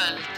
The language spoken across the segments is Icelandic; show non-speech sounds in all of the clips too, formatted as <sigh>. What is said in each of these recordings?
Kvöld.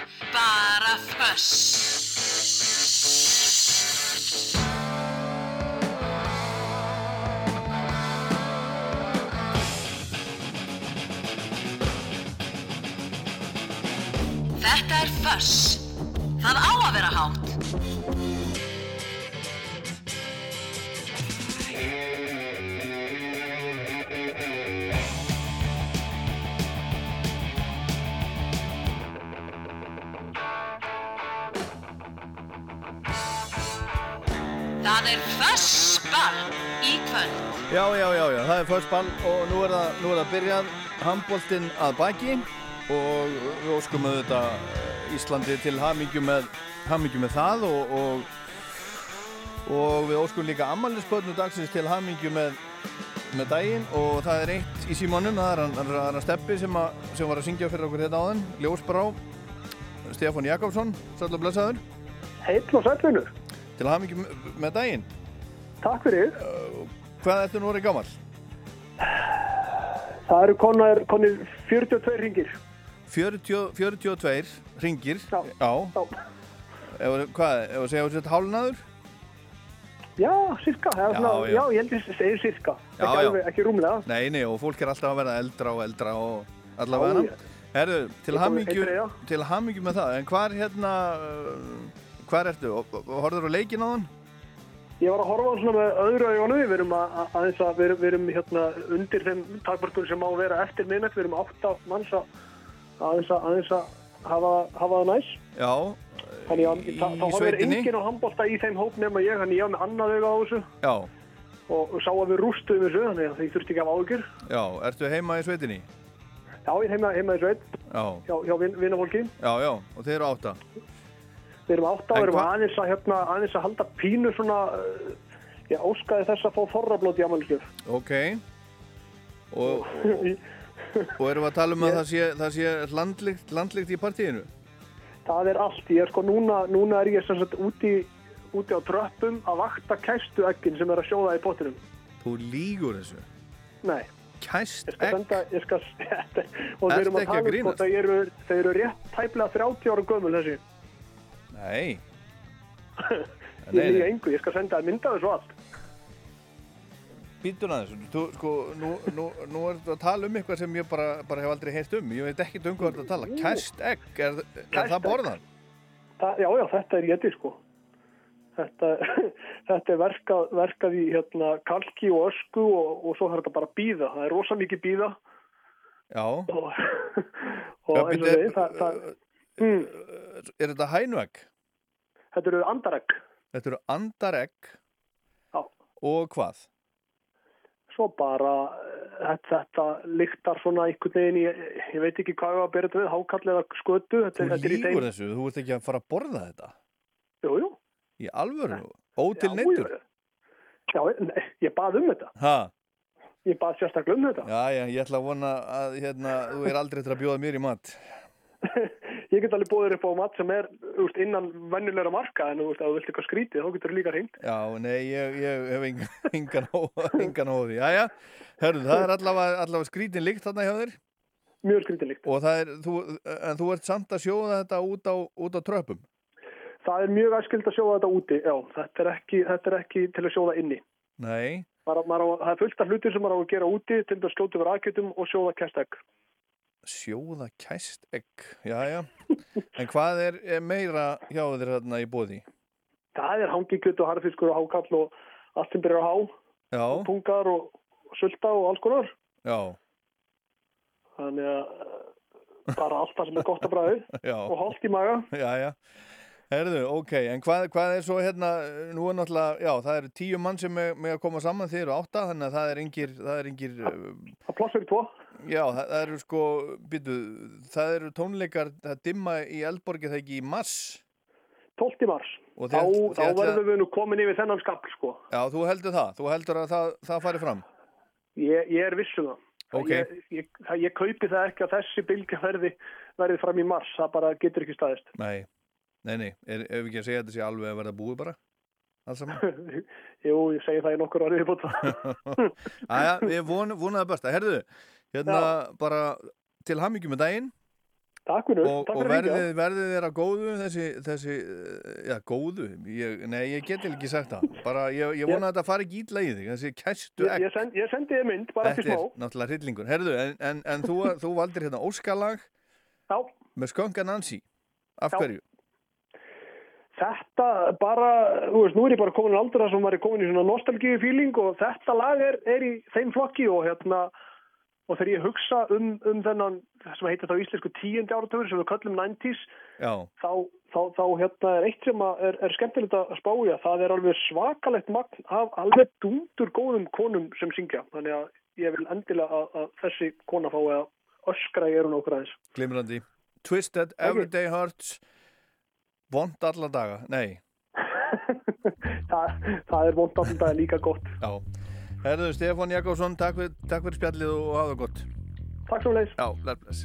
Það er fössball í kvöld. Já, já, já, já, það er först ball og nú er það, nú er það byrjað handbóltinn að baki og við óskum auðvitað eh, Íslandi til hamingju með, hamingju með það og, og, og við óskum líka ammælisbötnu dagsins til hamingju með, með daginn og það er eitt í símanum, það er hann, hann, hann Steppi sem, a, sem var að syngja fyrir okkur þetta áðan, Ljósbrá, Stefán Jakobsson, sæll og blessaður, Heill og sælvinur. Til hamingju með, daginn. Takk fyrir. Hvað ertu nú orðið gammal? Það eru konar, konir 42 ringir. 40, 42 ringir Já. Já. Ef, hvað, ef að segja að þetta hálnaður já sirka. Já, Já, svona, já. ég held að segja sirka. Já, ekki, alveg, ekki rúmlega. Nei, nei, og fólk er alltaf að verða eldra og eldra og allavega já. Herðu, til hamingju með það, en hvar hérna uh, hvar ertu? Horfður á leikin á hann? Ég var að horfa hann svona með öðru auðvanu. Við erum að, að, aðeins að, við erum, við erum hérna undir þeim takmörkum sem má vera eftir minnett. Við erum átta manns að aðeins að, aðeins að hafa, hafa það næs. Já, Þannig að í, það, horfir sveitinni enginn á handbólta í þeim hóp nema ég. Þannig ég var með annað auga á þessu Já, og, og sá að við rústuðum þessu. Þannig að ég þurfti ekki að hafa áhyggjur. já, ertu heima í sveitinni? Já, ég er heima, heima í sveit Já, hjá, hjá vin, vinnafólki. já, já, og þeir eru átta Við erum átt á, við erum aðeins að, hérna, aðeins að halda pínu svona, uh, ég óskaði þess að fá þorrablót í amaliskjöf. Ok og, og, <laughs> og erum að tala um að það sé, það sé landlikt, landlikt í partíinu? það er allt, ég er sko núna, núna er ég sem sagt úti, úti á tröppum að vakta kæstu ekkin sem er að sjóða í pottinum. Þú lígur þessu Nei, Kæst ég egg ég skal, <laughs> og við erum að tala um sko, þau eru, eru rétt tæplega 30 ára gömul þessi. Nei <laughs> Ég er líka engu, ég skal senda það mynda þessu allt. Býtur aðeins, þú, sko, nú, nú, nú er þetta að tala um eitthvað sem ég bara, bara hef aldrei heyrt um. Ég veit ekki um hvað þetta að tala. Kæst egg, er, er það borðan? Já, já, þetta er getið sko. Þetta, <laughs> þetta er verkað, verkað í hérna, kalki og ösku og, og svo þarf þetta bara býða. Það er rosa mikið býða Já. og, <laughs> og Já, eins og þeir, það, það, mm, Er þetta hænuegg? Þetta eru andaregg. Þetta eru andaregg Já. og hvað? Svo bara eh, þetta, þetta lyktar svona einhvern veginn, ég, ég veit ekki hvað ég var að bera þetta við, hákall eða skötu. Þetta, Þú þetta lígur þessu, þú ert ekki að fara að borða þetta. Jú, jú. Í alvöru, ótil neittur. Já, nei, ég bað um þetta. Ha, Ég bað sérstaklega um þetta. já, já, ég ætla að vona að hérna, þú er aldrei til að bjóða mér í mat. <laughs> Ég get alveg búið upp á mat sem er úst, innan vennulegra marka en úst, ef þú vilt eitthvað skrítið þá getur þú líka hringt. Já, nei, ég, ég hef <laughs> engan, engan, því. Jæja, herru, það er allavega, allavega skrítin líkt þarna hjá þér Mjög skrítið líkt. og það er, þú, en þú ert samt að sjóða þetta út á, út á tröppum. Það er mjög æskild að sjóða þetta úti, já. Þetta er ekki, þetta er ekki til að sjóða inni. Nei, Maður, maður, á- það er fullt af hlutir sem maður á að gera úti til að skjóta yfir aðgjötum og sjóða kestegg. Sjóða kæst egg, jæja. En hvað er, er meira hjá þér þarna í bóði? Það er hangikjöt og harfiskur og hákall og allt sem byrjar á há, Já, og, og sulta og alls konar. já, Þannig að eh, bara allt það sem er gott að bræði <laughs> og holt í maga. Já, já. Herðu, ok, en hvað, hvað er svo hérna, nú er náttúrulega, já, það eru tíu mann sem með, með að koma saman, þið eru átta, þannig að það er yngir, það er yngir, uh, Það plossur í tvo. Já, það, það eru sko, býtu, það eru tónleikar, það dimma í Eldborgi það ekki í mass 12. mars. Þá, þá verðum við nú komin yfir þennan skapl, sko. Já, þú heldur það, þú heldur að það, það fari fram. Ég, ég er viss um það. Ok. Ég, ég, ég kaupi það ekki að þessi bylgja verði, verði fram í mars. Það bara getur ekki staðist. Nei, nei, nei, ef ekki að segja þetta sé alveg að verða búið bara. <laughs> Jú, ég segi það í nokkur orðið það. <laughs> Æja, við von, vonaðum það besta. Herðu, hérna bara til hamingjum með daginn Takk fyrir, og, takk og fyrir verðið, líka. verðið þeirra góðu þessi, þessi, eh, já, góðu ég, nei, ég get ekki sagt það bara, ég, ég vona að þetta fari ekki ítla í þig þessi kæstu egg ég, send, ég sendi þið mynd, bara eftir þetta er smá. náttúrulega hryllingur herðu, en, en, en þú, þú valdir hérna óskalag Já, með skönga Nancy af Já. hverju? Þetta bara, þú veist, nú er ég bara komin þar sem er komin í svona nostalgíu feeling og þetta lag er, er í þeim flokki og hérna, og þegar ég hugsa um, um þennan, sem heitir þá íslensku tíundi áratöfur sem við köllum 90s, Já, þá, þá, þá hérna er eitt sem er, er skemmtilegt að spája, það er alveg svakalegt magn af alveg dundur góðum konum sem syngja, þannig að ég vil endilega að, að þessi kona fái að öskra í erun okkur aðeins. glimrandi. Twisted, Everyday Hurts Vond alla daga, nei <laughs> það, það er vond alltaf líka gott. Já, herðu Stefán Jakobsson takk fyrir, takk fyrir spjallið og hafa gott Takk svo leiðis. Já, bless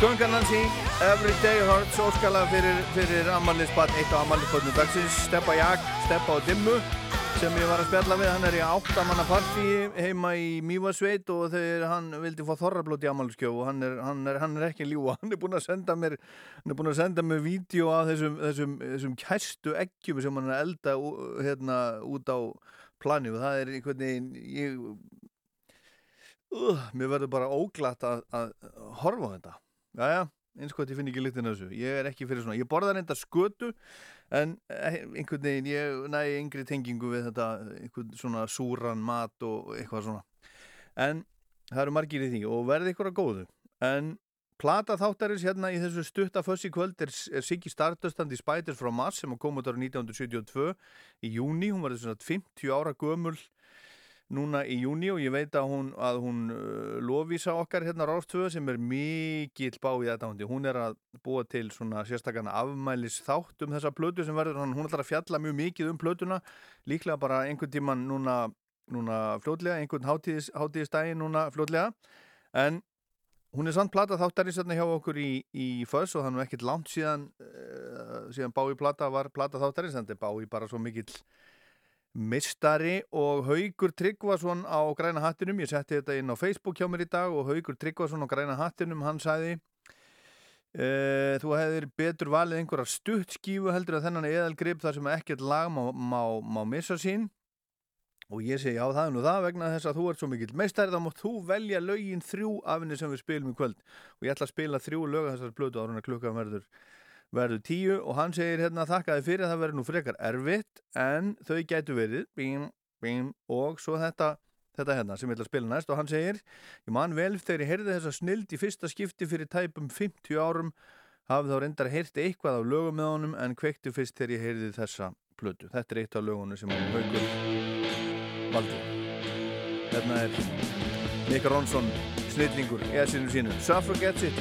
yeah. Skönga Nancy, Everyday Hurts óskalag fyrir, fyrir ammælisbarn, eitt á ammælisbarnu dagsins Steppa Jak, Steppa og Dimmu sem ég var að spjalla við, hann er í áttamanna partí heima í Mývasveit og þegar hann vildi fá þorrablót í amalskjó og hann er, hann, er, hann er ekki ljúa hann er búinn að senda mér hann er búinn að senda mér vídeo af þessum, þessum, þessum kæstu eggjum sem hann er elda hérna út á plani og það er einhvern veginn ég uh, mér verður bara óglatt að, að horfa á þetta Jæja, eins og ég finn ekki litin af þessu. Ég er ekki fyrir svona, ég borða reynda skötu en eh, einhvern veginn ég næ yngri tengingu við þetta einhvern svona súran mat og eitthvað svona. En það eru margir í því og verði ykkur að góðu. En plata þáttarins hérna í þessu stutta fössi kvöld er, er Siggy Stardust and the Spiders from Mars sem kom út ára 1972 í júni, hún var svona 50 ára gömul núna í júni og ég veit að hún, að hún uh, lofísa okkar hérna Rástöðu sem er mikill bá í þetta hundi. Hún er að búa til svona sérstakana afmælis þátt um þessa plötu sem verður, hún ætlar að fjalla mjög mikið um plötuna, líklega bara einhvern tíman núna, núna fljótlega, einhvern hátíðis, hátíðistægin núna fljótlega, en hún er samt plata þáttarins hérna hjá okkur í, í Föss og þannig ekkert langt síðan, uh, síðan bá í plata var plata þáttarins, þannig bá í bara svo mikill mistari og Haugur Tryggvason á græna hattinum, ég setti þetta inn á Facebook hjá mér í dag og Haugur Tryggvason á græna hattinum, hann sagði uh, þú hefðir betur valið einhverja stutt skífu heldur að þennan eðalgrip þar sem ekkert lag má, má, má missa sín. Og ég segi já það nú það vegna þess að þú ert svo mikill meistari þá mátt þú velja lögin þrjú af henni sem við spilum í kvöld. Og ég ætla að spila þrjú lög af þessar blötu áruna klukkan verður verður tíu og hann segir hérna þakkaði fyrir að það verður nú frekar erfitt en þau gætu verið bím, bím, og svo þetta þetta hérna sem ég ætla að spila næst. Og hann segir ég man vel þegar ég heyrði þessa snild í fyrsta skipti fyrir tæpum 50 árum hafði þá reyndar heyrti eitthvað af lögum með honum en kveikti fyrst þegar ég heyrði þessa plötu. Þetta er eitt af lögunum sem hann haugur valdi hérna er Nick Ronson snillingur í essinu sínu. Suffragette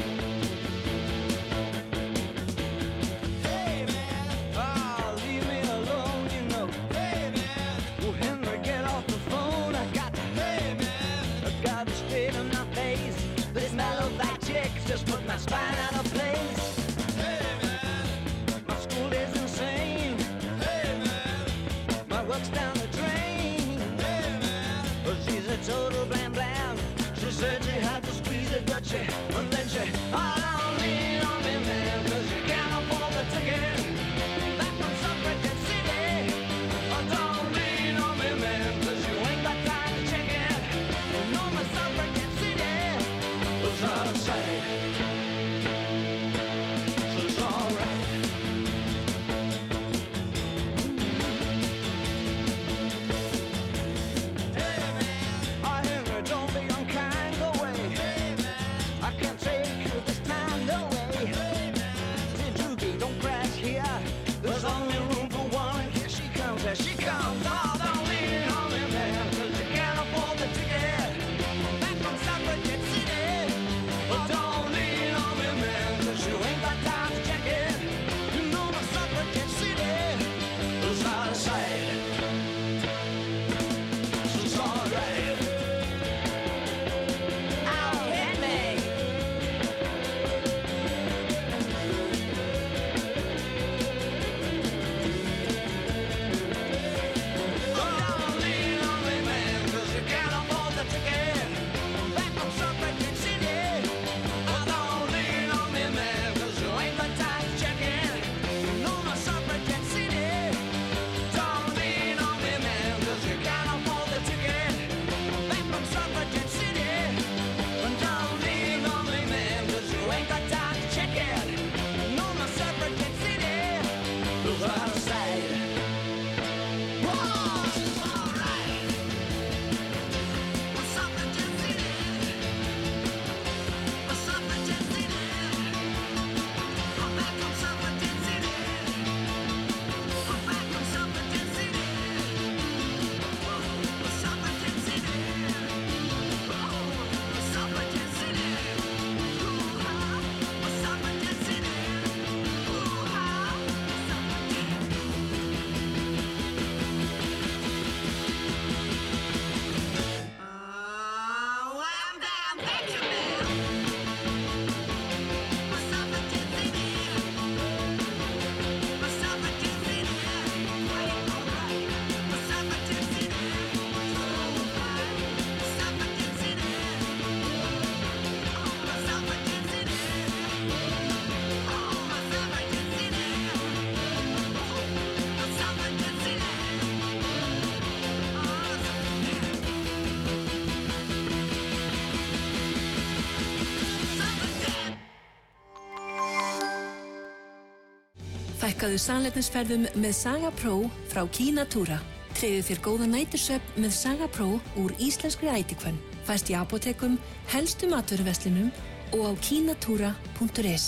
Fækkaðu sannleitnisferðum með Saga Pro frá Kínatúra. Treyðu þér góða nætursöp með Saga Pro úr íslenskri ætikvönn. Fæst í apotekum, helstu maturveslinum og á kínatúra.is.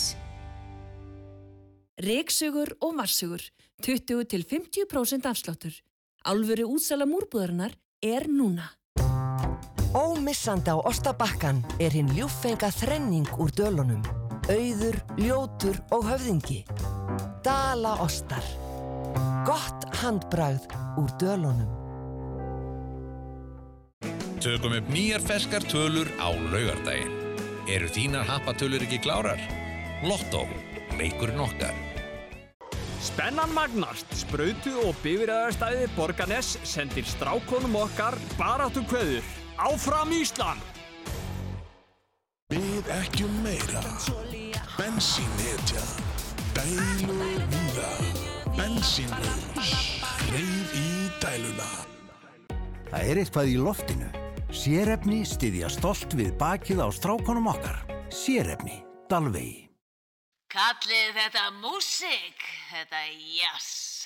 Reksugur og varsugur. 20 til 50% afsláttur. Álfuru útsala múrbúðarinnar er núna. Ómissandi á Ostabakkan er hinn ljúffenga þrenning úr dölunum. Auður, ljótur og höfðingi. Dala ostar. Gott handbragð úr dölunum. Tökum upp nýjar ferskar tölur á laugardaginn. Eru þínar happatölur ekki klárar? Lotto, leikurinn okkar. Spennan magnast, sprautu og bifræðarstæði Borganes sendir strákonum okkar baráttu kveður. Áfram Ísland! Við ekki meira Bensínetja Dælu víða Bensínlaus Hreyf í dæluna Það er eitthvað í loftinu. Sérefni styðja stolt við bakið á strákonum okkar. Sérefni, Dalvegi. Kallið þetta músík, þetta jazz.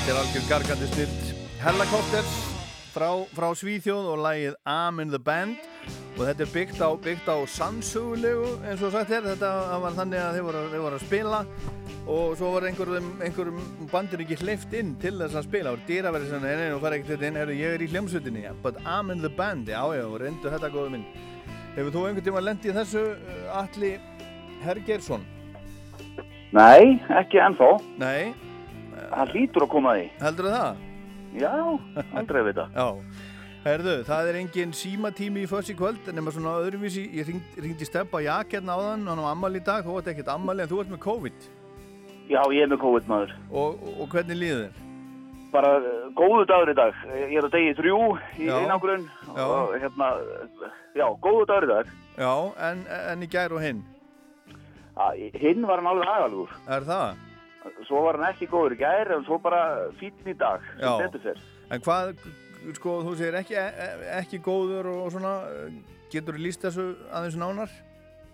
Þetta er algjör gargandi snilt Hellacopters frá, frá Svíþjóð og lagið I'm in the Band. Og þetta er byggt á, byggt á sannsögulegu eins og sagt er þetta var þannig að þeir voru, þeir voru að spila. Og svo var einhverjum, einhverjum bandir ekki hleyft inn til þess að spila. Og dýraverði svona, nei, nei, og fara ekkert þetta inn. Ég er í hljómsutinni, ja, but I'm in the band. Já, já, reyndu þetta góðu minn. Hefur þú einhvern tíma lendið þessu Atli Hergeirsson? Nei, ekki ennþá. Nei Það hlýtur að koma því. Heldur það? Já, aldrei að vita. <laughs> Já, herðu, það er engin símatími í föss í kvöld nema svona öðruvísi, ég ringdi, Steppa Jak hérna áðan, hann á ammali í dag, þú ert ekkert ammali en þú ert með COVID Já, ég er með COVID maður. og, og hvernig líður þér? Bara uh, góðu dagur í dag. Ég er á degi þrjú í einangrun og hérna, já, góðu dagur í dag. Já, en, en í gær og hinn, hinn var hann alveg aðalúr. er það? Svo var hann ekki góður í gær en svo bara fítn í dag, Já. En hvað, sko, þú segir ekki, ekki góður og svona, getur þú líst þessu aðeins nánar?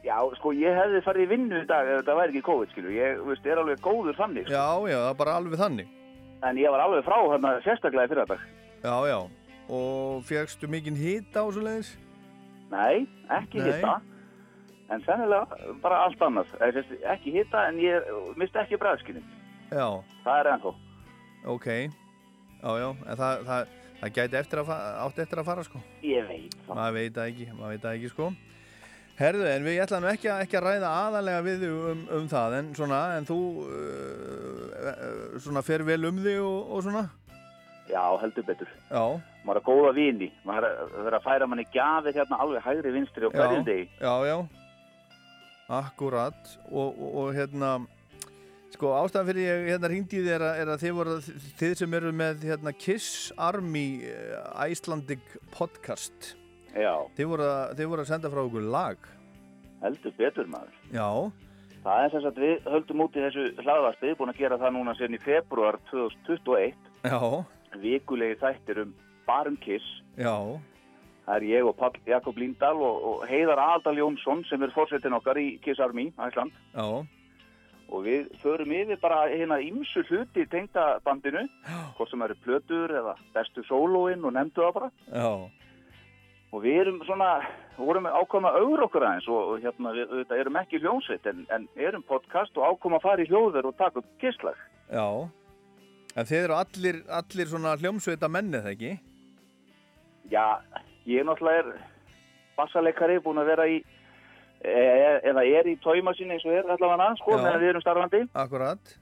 Já, sko, ég hefði farið í vinnu í dag ef þetta væri ekki COVID, skilju. Ég, veist, er alveg góður þannig. Já, já, er bara alveg þannig. En ég var alveg frá hérna sérstaklega fyrra dag. Já, já, og fegstu mikinn hita og svo leiðis? Nei, ekki Nei. hitta. En sennilega bara allt annað. Eða, sérst, ekki hitta en ég misti ekki bræðskinni. Já, Það er ennþá. ok, já, já, en það, það, það gæti eftir átti eftir að fara, sko. Ég veit það. Maður veit það ekki, veit ekki, sko. Herðu, en við ætlaðum ekki, ekki að ræða aðalega við um, um það, en svona, en þú, uh, svona, fer vel um þig og, og svona? Já, heldur betur. Já, Maður er að góða vini. Maður er að- færa manni gjafir hérna alveg hægri vinstri og hverjum degi. já, já, akkurat, og, og, og hérna, sko, ástæðan fyrir ég hérna hringdi í þér er, er að þið voru, þið sem eru með, hérna, Kiss Army uh, Icelandic podcast, Já, þið voru, að, þið voru að senda frá okkur lag, heldur betur maður. já, Það er þess að við höldum út í þessu hlaðvarpið, búin að gera það núna sen í februar 2021, já, vikulegi þættir um Barum Kiss. já, Það er ég og Pall Jakob Líndal og, og Heiðar Aldal Jónsson sem er fórsetin okkar í Kiss Army, Æsland. já, Og við förum yfir bara hérna ímsu hluti í tengda bandinu, hvort sem eru plötur eða bestu sólóin og nefndu það bara. já, Og við erum svona, vorum ákvæm að augra okkur aðeins og, og hérna við auðvitað erum ekki hljómsveit en, en erum podcast og ákvæm að fara í hljóður og taka upp kisslag. já, en þið eru allir, allir svona hljómsveita menni, það ekki? Já, ég náttúrulega er bassaleikari, búin að vera í, e, eða er í tóima sinni eins og er allavega sko, meðan við erum starfandi. Akkurat,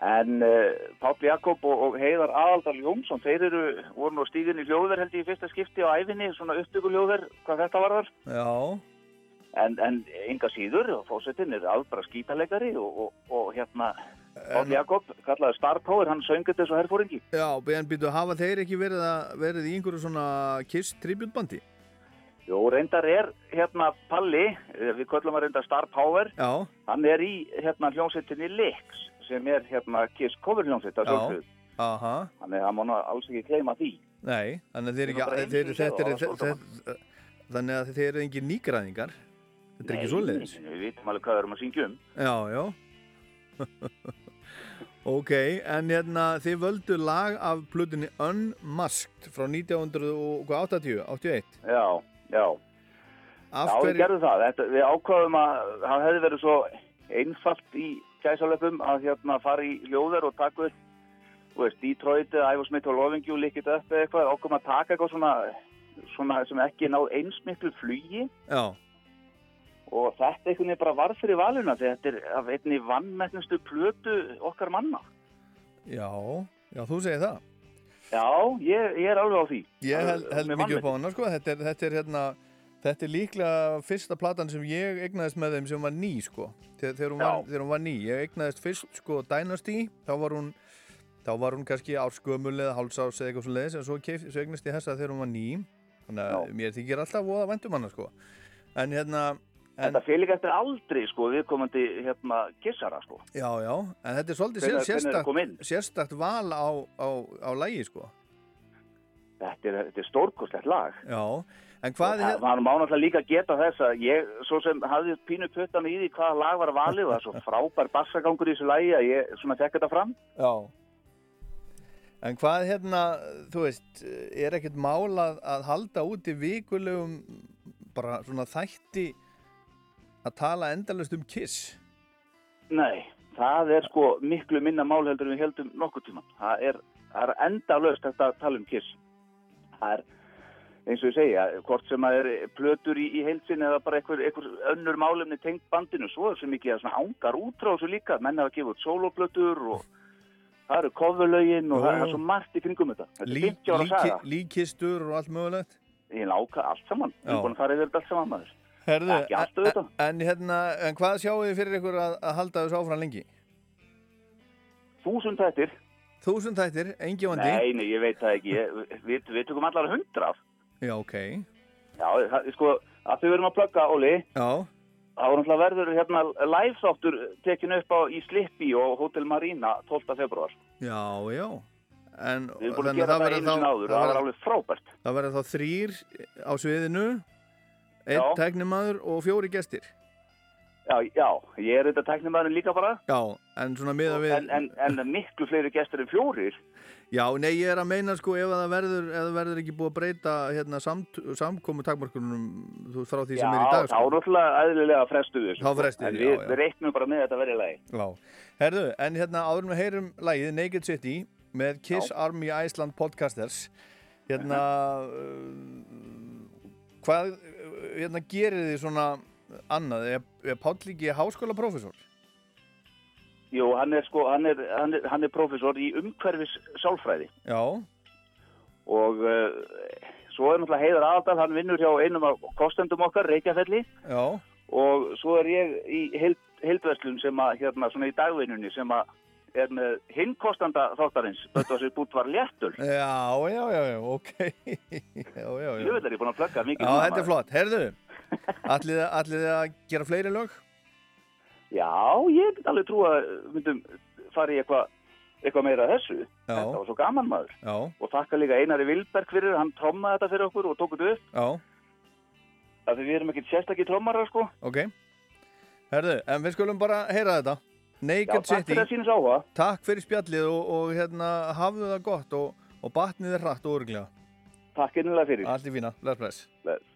En uh, Páll Jakob og, og Heiðar Aðaldal Jónsson, þeir eru, voru nú stíðin í hljóðver held ég í fyrsta skipti á æfinni, svona upptökuljóðver, hvað þetta var þar. já, En, en enga síður, og fósettin er albra skítalegari og, og, og hérna, Páll Jakob, kallaði Star Power, hann söngur þessu herfóringi. já, en býtu, hafa þeir ekki verið, að, verið í einhverju svona Kiss tributbandi? Jó, reyndar er hérna Palli, eh, við köllum að reynda Star Power, Já, hann er í hérna hljómsettinni Lix, sem er hérna Kiss cover hljómsett að sjálfsögðu. aha, Þannig að það má nú alls ekki gleyma því. nei, þannig að þeir er ekki, er, eru engin nýgræðingar, þetta er ekki svoleiðis. Nei, við vitum alveg hvað við erum að syngja um. Já, já. <laughs> ok, en hérna þið völdu lag af plutunni Unmasked frá 1980, 81. Já, já. Af já, við hverju, gerðum það. Þetta, við ákvaðum að það hefði verið svo einfalt í gæsalöpum að hérna fara í hljóðar og taka upp þú veist, Detroit Smith og Lovingju líkit upp eða eitthvað, ákvaðum að taka eitthvað svona, svona sem ekki ná eins miklu flugi já, og þetta einhvern veginn bara varð fyrir valuna því þetta er af einni vannmætnustu plötu okkar manna. já, já, þú segir það. Já, ég, ég er alveg á því. Ég held, held mikið upp á hana, sko, þetta er, þetta er hérna, þetta er líklega fyrsta platan sem ég eignaðist með þeim sem var ný, sko, þegar, þegar, hún, var, þegar hún var ný. Ég eignaðist fyrst, sko, Dynasty, þá var hún, þá var hún kannski árskömmul eða hálsás eða eitthvað svo leiðis, en svo, keif, svo eignast ég þessa þegar hún var ný, þannig að mér þykir alltaf voða væntum hana, sko. En hérna, en, Þetta fyrir eftir aldrei, sko, viðkomandi hérna kissara, sko. já, já, en þetta er svolítið sérstakt, sérstakt val á, á, á lægi, sko. Þetta er, er stórkostlegt lag. Já, en hvað er, Það var má náttúrulega líka geta þess að ég, svo sem hafði pínu puttan í því hvaða lag var valið og það er svo frábær bassagangur í þessu lagi að ég svona fekk þetta fram. Já. En hvað hérna, þú veist, er ekkert mál að, að halda út í vikulegum bara svona þætti að tala endalust um kiss? Nei, það er sko miklu minna mál heldur en við heldum nokkuð tíman. Það er, er endalaust þetta að tala um kiss. Það er eins og ég segja, hvort sem að er plötur í, í heilsin eða bara einhver, einhver önnur málefni tengt bandinu, svo er svo mikið að ángar útráðu líka, menn hafa gefið soloplötur og það eru kofulögin og Jú, það er svo margt í kringum þetta. Þetta Lí, 50 ára líki, líkistur og allt mögulegt Ég láka allt saman. Ég er búin að fara yfir þetta allt saman maður. Herðu, Ekki allt auðvitað. en, hérna, en hvað sjáu þið fyrir ykkur að, að halda þessu áfram lengi? Þúsund þættir. Þúsund þættir, engjavandi Nei, nei, ég veit það ekki. Ég, við, við tökum allar hundrað. Já, ok Já, það, sko, að þau verum að plugga, Óli, Já, þá er náttúrulega verður hérna live þáttur tekin upp á í Slippi og Hotel Marina 12. februar. já, já en, Við erum búin að gera það einu sinni áður, það var alveg frábært. það verður þá þrýr á sviðinu einn Já. tæknimaður og fjóri gestir Já, já, ég er þetta tæknumæðurinn líka bara, Já, en svona miða við en, en, en miklu fleiri gestur en fjórir. Já, nei, ég er að meina sko ef að það verður, verður ekki búið að breyta hérna, samt, samkomu takmarkunum frá því Já, sem er í dag þá sko. er náttúrulega eðlilega frestuðu þessu. Þá sko. frestuðu, En já, við, já. við reiknum bara með þetta verið lagi. Já, herðu, en hérna áður við heyrum lagið Naked City með Kiss Army Iceland Podcasters hérna uh, hvað uh, hérna gerir þið svona annað, er, er Páll ekki háskóla professor? Jú, hann er sko, hann er, hann er, hann er profesor í umhverfis sálfræði Já, og uh, svo er náttúrulega Heiðar Aðaldal, hann vinnur hjá einum af kostendum okkar, Reykjafelli. Já, og svo er ég í heild, heildverslun sem að, hérna, svona í dagvinnunni sem að er með hinn kostanda þáttarins, þetta sér bútt var léttul. já, já, já, já, ok <laughs> þetta er ég búin að plugga mikið. Já, þetta er flott, herðu <laughs> Ætlið þið- að gera fleiri lög? Já, ég get alveg trú að myndum fara í eitthvað eitthva meira þessu. Já. Þetta var svo gaman maður. Já, Og þakka líka Einari Vilberg fyrir, hann trommaði þetta fyrir okkur og tók þetta upp. já, Af því við erum ekkert sérstakki trommarar, sko. ok Herðu, en við skulum bara heyra þetta Naked takk City fyrir. Takk fyrir spjallið og, og hérna hafðu það gott og, og batnið er hratt og örglega Takk innilega fyrir. Allt í fína, bless bless Bless.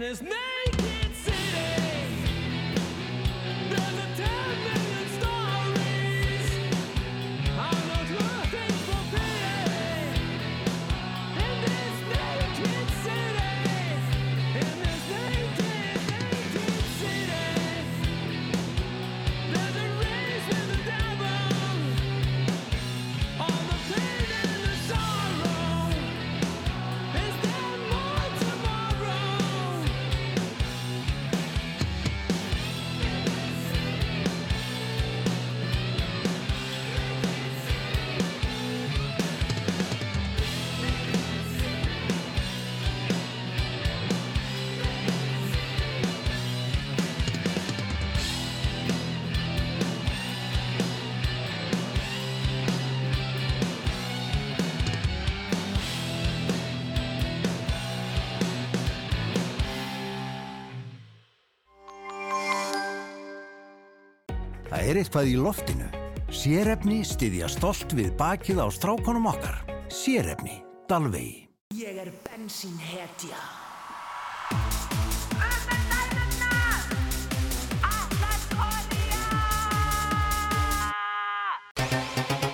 This naked eitthvað í loftinu. Sérefni styðja stolt við bakið á strákonum okkar. Sérefni, Dalvegi. Ég er bensínhetja.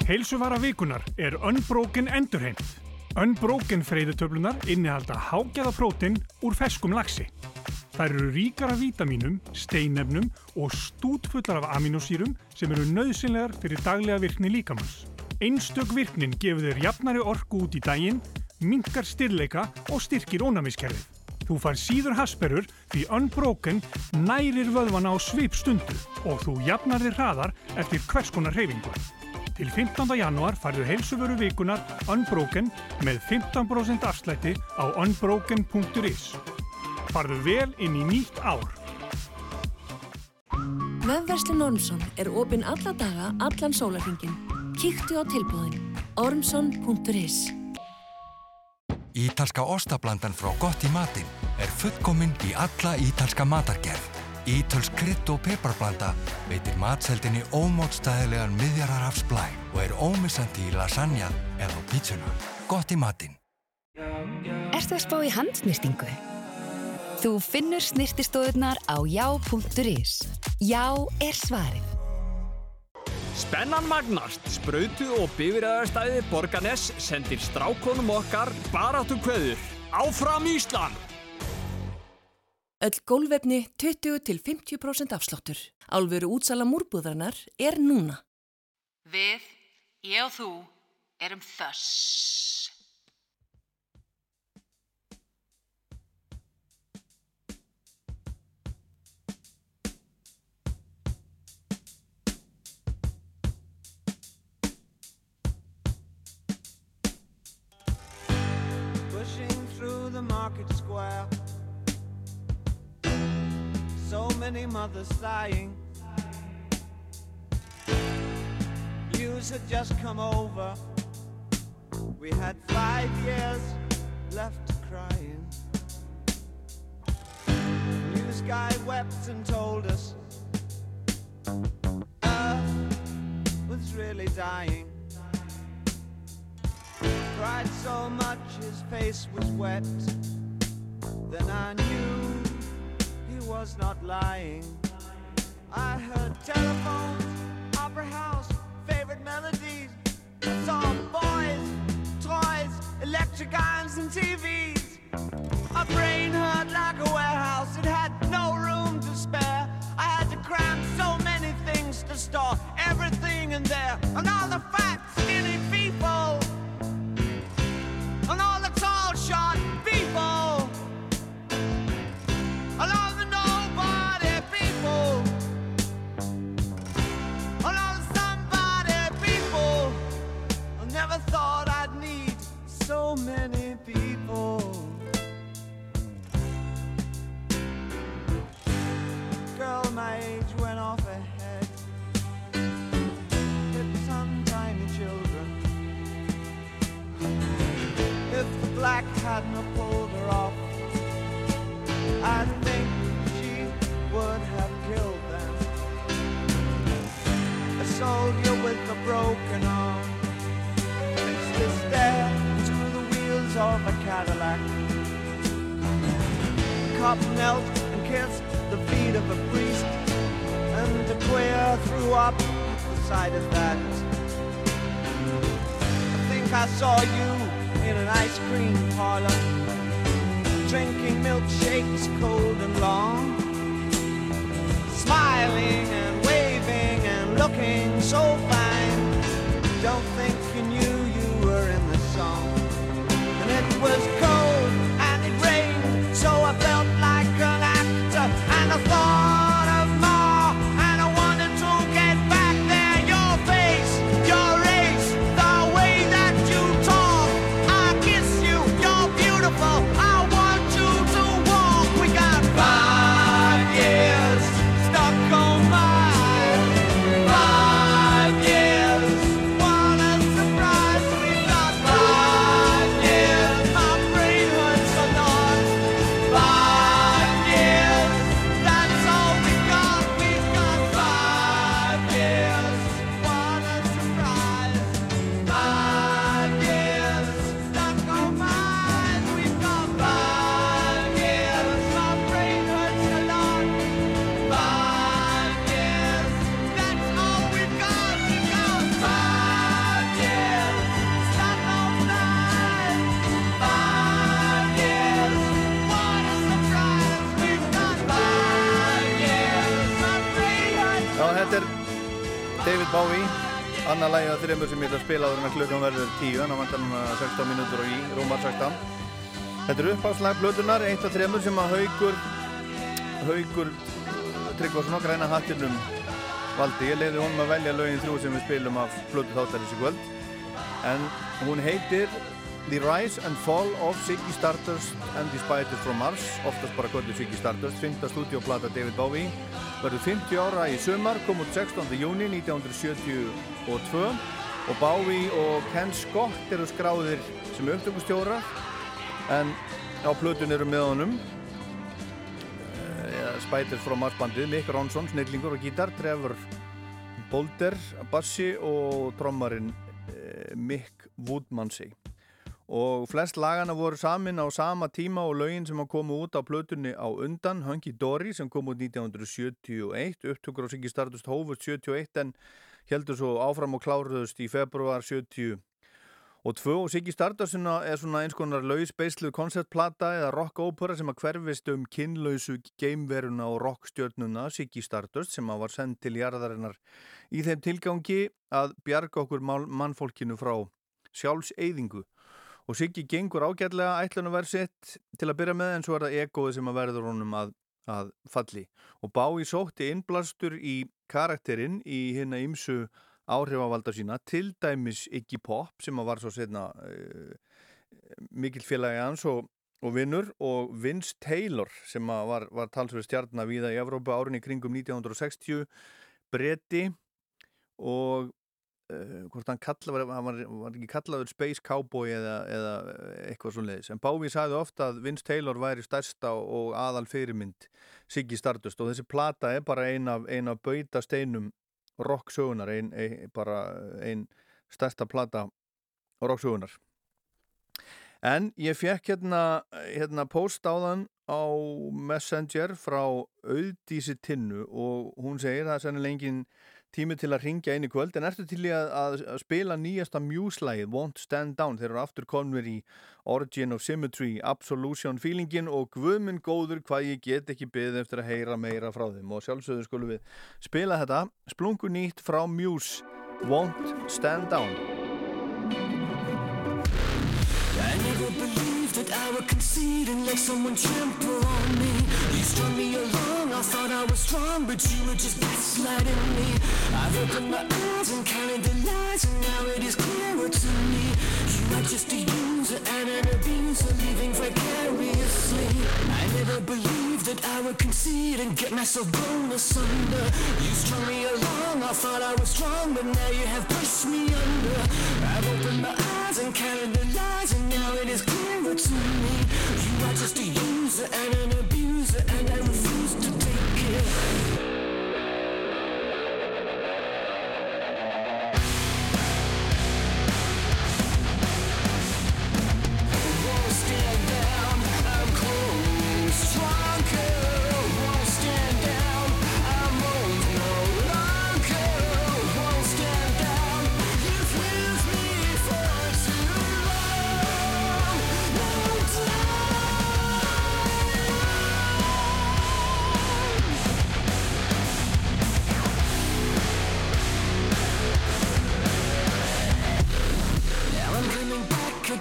Heilsuvara vikunar er Unbroken Endurheimt. Unbroken freyðutöflunar innihalda hágæða prótin úr feskum laxi. Þær eru ríkar af vítamínum, steinefnum og stútfullar af aminosýrum sem eru nöðsynlegar fyrir daglega virkni líkamanns. Einstök virknin gefur þér jafnari orku út í daginn, minkar styrleika og styrkir ónæmiskerfið. Þú far síður hasperur því Unbroken nærir vöðvana á svip stundu og þú jafnar þér hraðar eftir hvers konar hreyfingu. Til 15. janúar farðu heilsuvöru vikunar Unbroken með 15% afslætti á unbroken.is. Farðu vel inn í nýtt ár. Vefverslun Ormsson er opinn alla daga, allan sólarhingin. Kíktu á tilbúðin. Ormsson.is Ítalska ostablandan frá gott í matinn er fullkomin í alla ítalska matargerð. Ítals krydd og peparblanda veitir matseldinni ómótstæðilegan miðjararafs blæ og er ómissandi í lasagna eða á pítsuna. Gott í matinn. Ertu að spá í handsnýstingu? Þú finnur snirtistóðurnar á já.is. Já er svarið. Spennan magnast, sprautu og bifræðarstæði Borganes sendir strákonum okkar baráttu kveður. Áfram Ísland! Öll gólvefni 20-50% afsláttur. Álveru útsala múrbúðarnar er núna. Við, ég og þú, erum þöss. Market square. So many mothers sighing. News had just come over. We had five years left crying. News guy wept and told us Earth was really dying. Cried so much his face was wet. Then I knew he was not lying. I heard telephones, opera house, favorite melodies. I saw boys, toys, electric irons, and TVs. My brain hurt like a warehouse, it had no room to spare. I had to cram so many things to store everything in there. And all the many cop knelt and kissed the feet of a priest, and the queer threw up the sight of that. I think I saw you in an ice cream parlor, drinking milkshakes cold and long, smiling and waving and looking so fine. Don't think you knew you were in the song. And it was sem ég ætla að spila en að klukkan verður 10 en á vandan núna 16 mínútur og í rúmar 16 Þetta er uppáslag blöðunar eitt af þreymur sem að haugur haugur Tryggvason og græna hattinum valdi. Ég leiði honum að velja lögin þrjú sem við spilum af blödu þáttarins í kvöld. En hún heitir The Rise and Fall of Ziggy Stardust and the Spiders from Mars. Oftast bara kvöldu Ziggy Stardust, fymta stúdíoplata David Bowie. Verður 50 ára í sumar, kom út 16. júni 1972 og Bowie og Ken Scott eru skráðir sem upptökustjóra en á plötun eru með honum. Eh, Spiders from Mars bandið, Mick Ronson, snillingur og gítar, Trevor Bolder, bassi og trommarinn eh, Mick Woodmansey. Og flest lagana voru samin á sama tíma og lögin sem að koma út á plötunni á undan. Hunky Dory sem kom út 1971 upptökur á Siggi Stardust hófust 71 en heldur svo áfram og kláruðust í februar 70 og tvö og Siggi Stardust er svona eins konar lausbeislu konceptplata eða rock-ópera sem að hverfist um kynlausu geimveruna og rockstjörnuna Siggi Stardust sem að var sendt til jarðarinnar í þeim tilgangi að bjarga okkur mannfólkinu frá sjálfseyðingu. Og Siggi gengur ágætlega ætlunarverð sitt til að byrja með en svo er það egoði sem að verður honum að, að falli. Og Bái sótti innblastur í karakterinn í hérna ymsu áhrifavalda sína til dæmis Iggy Pop sem var svo setna uh, mikil félagi hans og, og vinnur og Vince Taylor sem var, var talsverð stjarnar viða í Evrópu árinni kringum 1960 bretti og Uh, hvort hann kalla, var, var, var ekki kallaður Space Cowboy eða, eða eitthvað svo leiðis en Bávi sagði ofta að Vince Taylor væri stærsta og aðal fyrirmynd Siggy Stardust. Og þessi plata er bara ein af, ein af bauta steinum rocksögunar, ein, ein, bara einn stærsta plata rocksögunar en ég fekk hérna, hérna post á þann á Messenger frá Auðdísi Tinnu og hún segir það er sennilega enginn tími til að ringja inn í kvöld en ertu til í að, að, spila nýjasta Muse-lægið Won't Stand Down? Þeir eru aftur konver í Origin of Symmetry Absolution feelingin og guðminn góður hvað ég get ekki byggð eftir að heyra meira frá þeim. Og sjálfsögðu skulum við spila þetta splungu nýtt frá Muse Won't Stand Down And let someone trample on me. You strung me along, I thought I was strong, but you were just gaslighting me. I've opened my eyes and counted the lies, and now it is clearer to me. You are just a user and an abuser, living vicariously. I never believed that I would concede and get myself blown asunder. You strung me along, I thought I was strong, but now you have pushed me under. I've opened my eyes and counted the lies, and now it is clearer to me. You are just a user and an abuser, and I refuse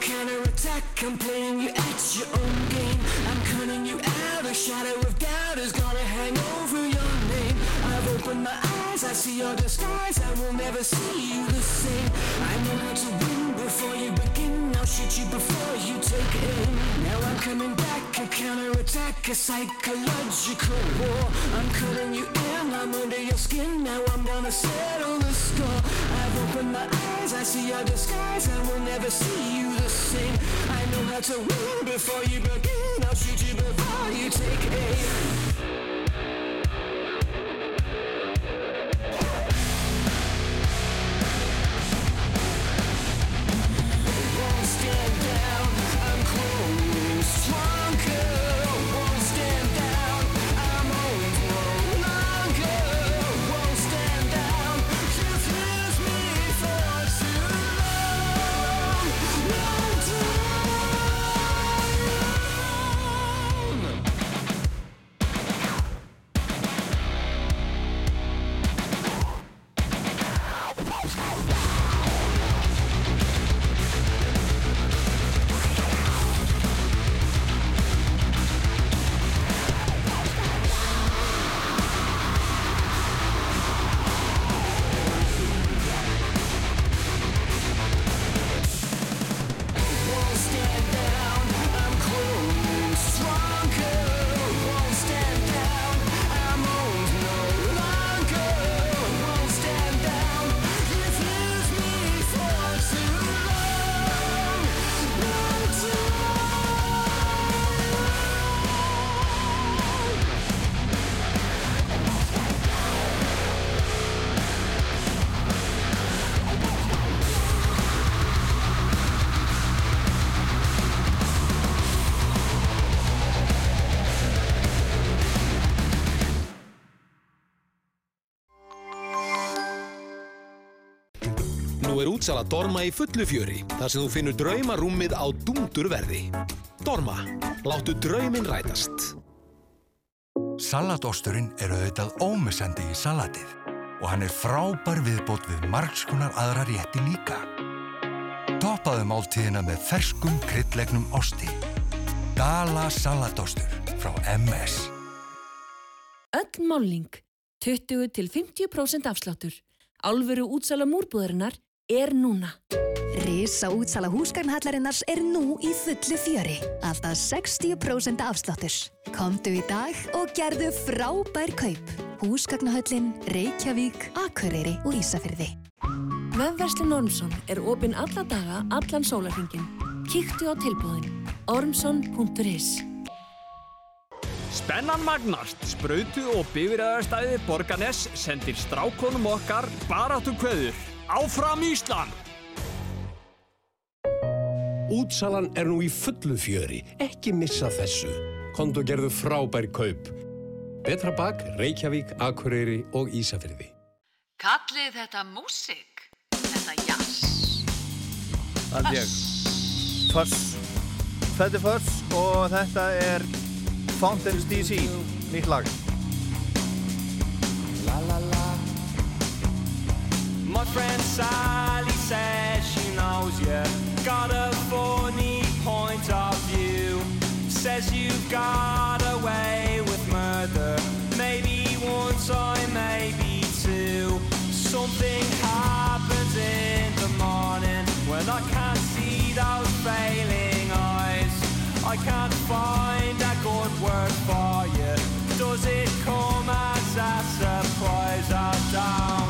counterattack. I'm playing you at your own game. I'm cutting you out. A shadow of doubt is gonna hang over your name. I've opened my eyes, I see your disguise. I will never see you the same. I know how to win before you begin. I'll shoot you before you take aim. Now I'm coming back, a counterattack, a psychological war. I'm cutting you in, I'm under your skin. Now I'm gonna settle the score. I've opened my eyes, I see your disguise. I will never see you I know how to win before you begin. I'll shoot you before you take aim. Útsala Dorma í fullu fjöri, þar sem þú finnur draumarúmið á dúndur verði. Dorma, láttu drauminn rætast. Salatosturinn er auðvitað ómissandi í salatið og hann er frábær viðbót við margskonar aðra rétti líka. Toppaðu máltíðina með ferskum kryddlegnum osti. Dala salatostur frá MS. Öll málning, 20 til 50% afsláttur. Álveru útsala múrbúðarinnar er núna. Risa útsala húsgagnhallarinnars er nú í fullu fjöri. Alltaf 60% afsláttur. Komdu í dag og gerðu frábær kaup. Húsgagnahöllin, Reykjavík, Akureyri og Ísafyrði. Vefverslun Ormsson er opinn alla daga, allan sólarhingin. Kíktu á tilbúðin. ormsson.is Spennan magnast, sprautu og bifræðarstæði Borganes sendir strákonum okkar baráttu kveður. Áfram Ísland! Útsalan er nú í fullu fjöri, ekki missa þessu. Kondu gerðu frábær kaup. Betra bak, Reykjavík, Akureyri og Ísafyrði. Kallið þetta músík, þetta jazz. held ég Fuss Þetta er Fuss og þetta er Fountains DC nýtt lag La la la. My friend Sally says she knows you got a funny point of view. Says you got away with murder. Maybe one time, maybe two. Something happens in the morning when I can't see those failing eyes. I can't find a good word for you. Does it come as a surprise? I don't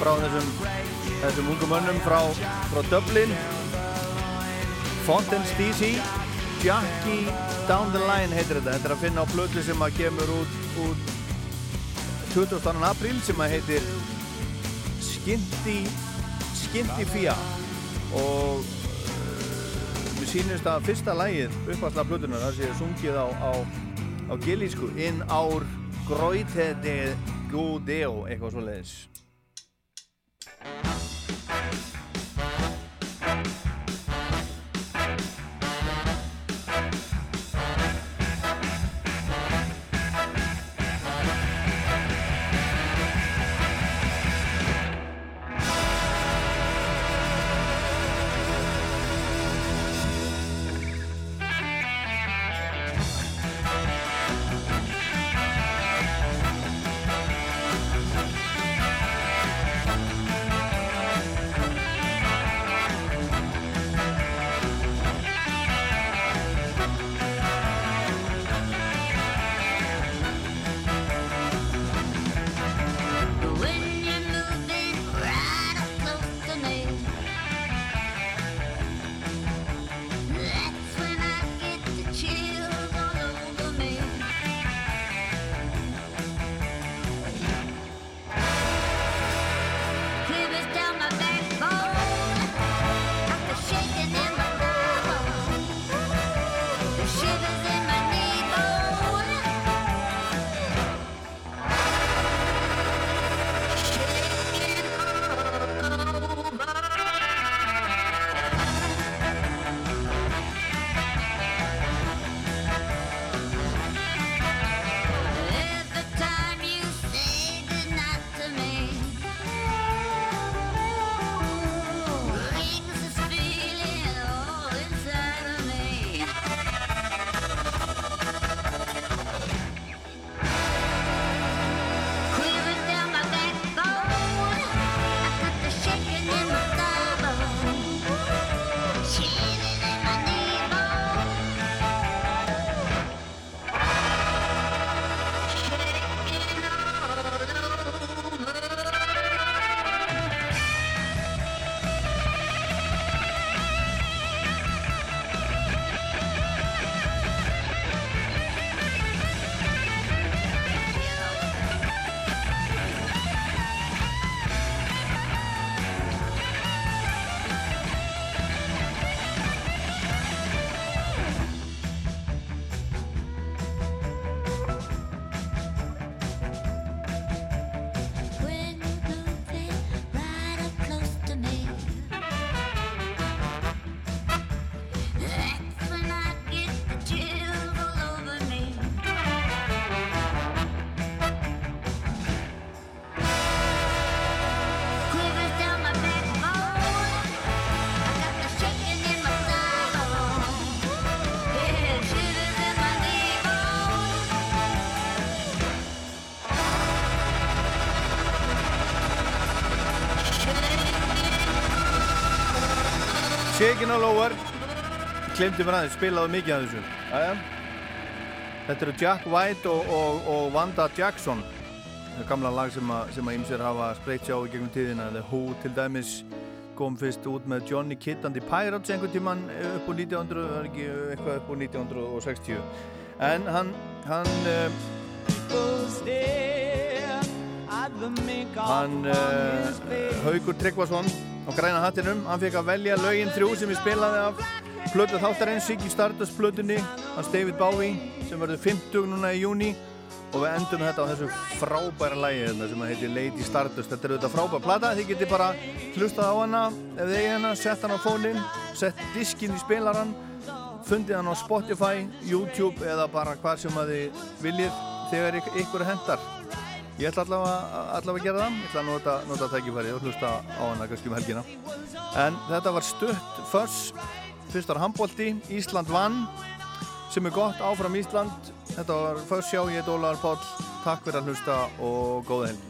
frá þessum þessum ungum mönnum frá, frá Dublin. Fountains DC Jackie Down the Line heitir þetta. Þetta er að finna á plötu sem að kemur út, út 22. apríl sem að heitir Skinty Skinty Fia og uh, mér sýnist að fyrsta lægið uppvarsla plötunar það sé sungið á, á, á gilísku in our groite de godeo eitthvað svo leiðis All Over Klemdi mér aðeins, spilaðu mikið af þessu. Æja. Þetta eru Jack White og, og, og Wanda Jackson. Það er gamla lag sem að, sem að ymsir hafa spreytt sjá í gegnum tíðina. The Who til dæmis kom fyrst út með Johnny Kidd and the Pirates einhvern tíman upp á 1900 það er ekki eitthvað upp á 1960 en hann hann, uh, hann uh, Haugur Tryggvason á græna hattinum, hann fekk að velja lögin þrjú sem ég spilaði af. Plötu þáttarinn, Siggy Stardust plötunni hans David Bowie sem verður 50 núna í júni og við endum þetta á þessu frábæra lægi hérna, sem heitir Lady Stardust. Þetta er auðvitað frábæra plata, þið getið bara hlustað á hana ef þið eigi hana, sett hana á fónin sett diskinn í spilaran fundið hann á Spotify, YouTube eða bara hvað sem að þið viljið þegar ykk- ykkur hendar ég ætla allavega, allavega að gera það. Ég ætla að nota, nota tækifæri og hlusta á hana kannski um helgina. En þetta var stutt fyrst var handbólti, Ísland vann sem er gott áfram Ísland. Þetta var föss sjá, ég er Ólar Páll. Takk fyrir að hlusta og góða helgi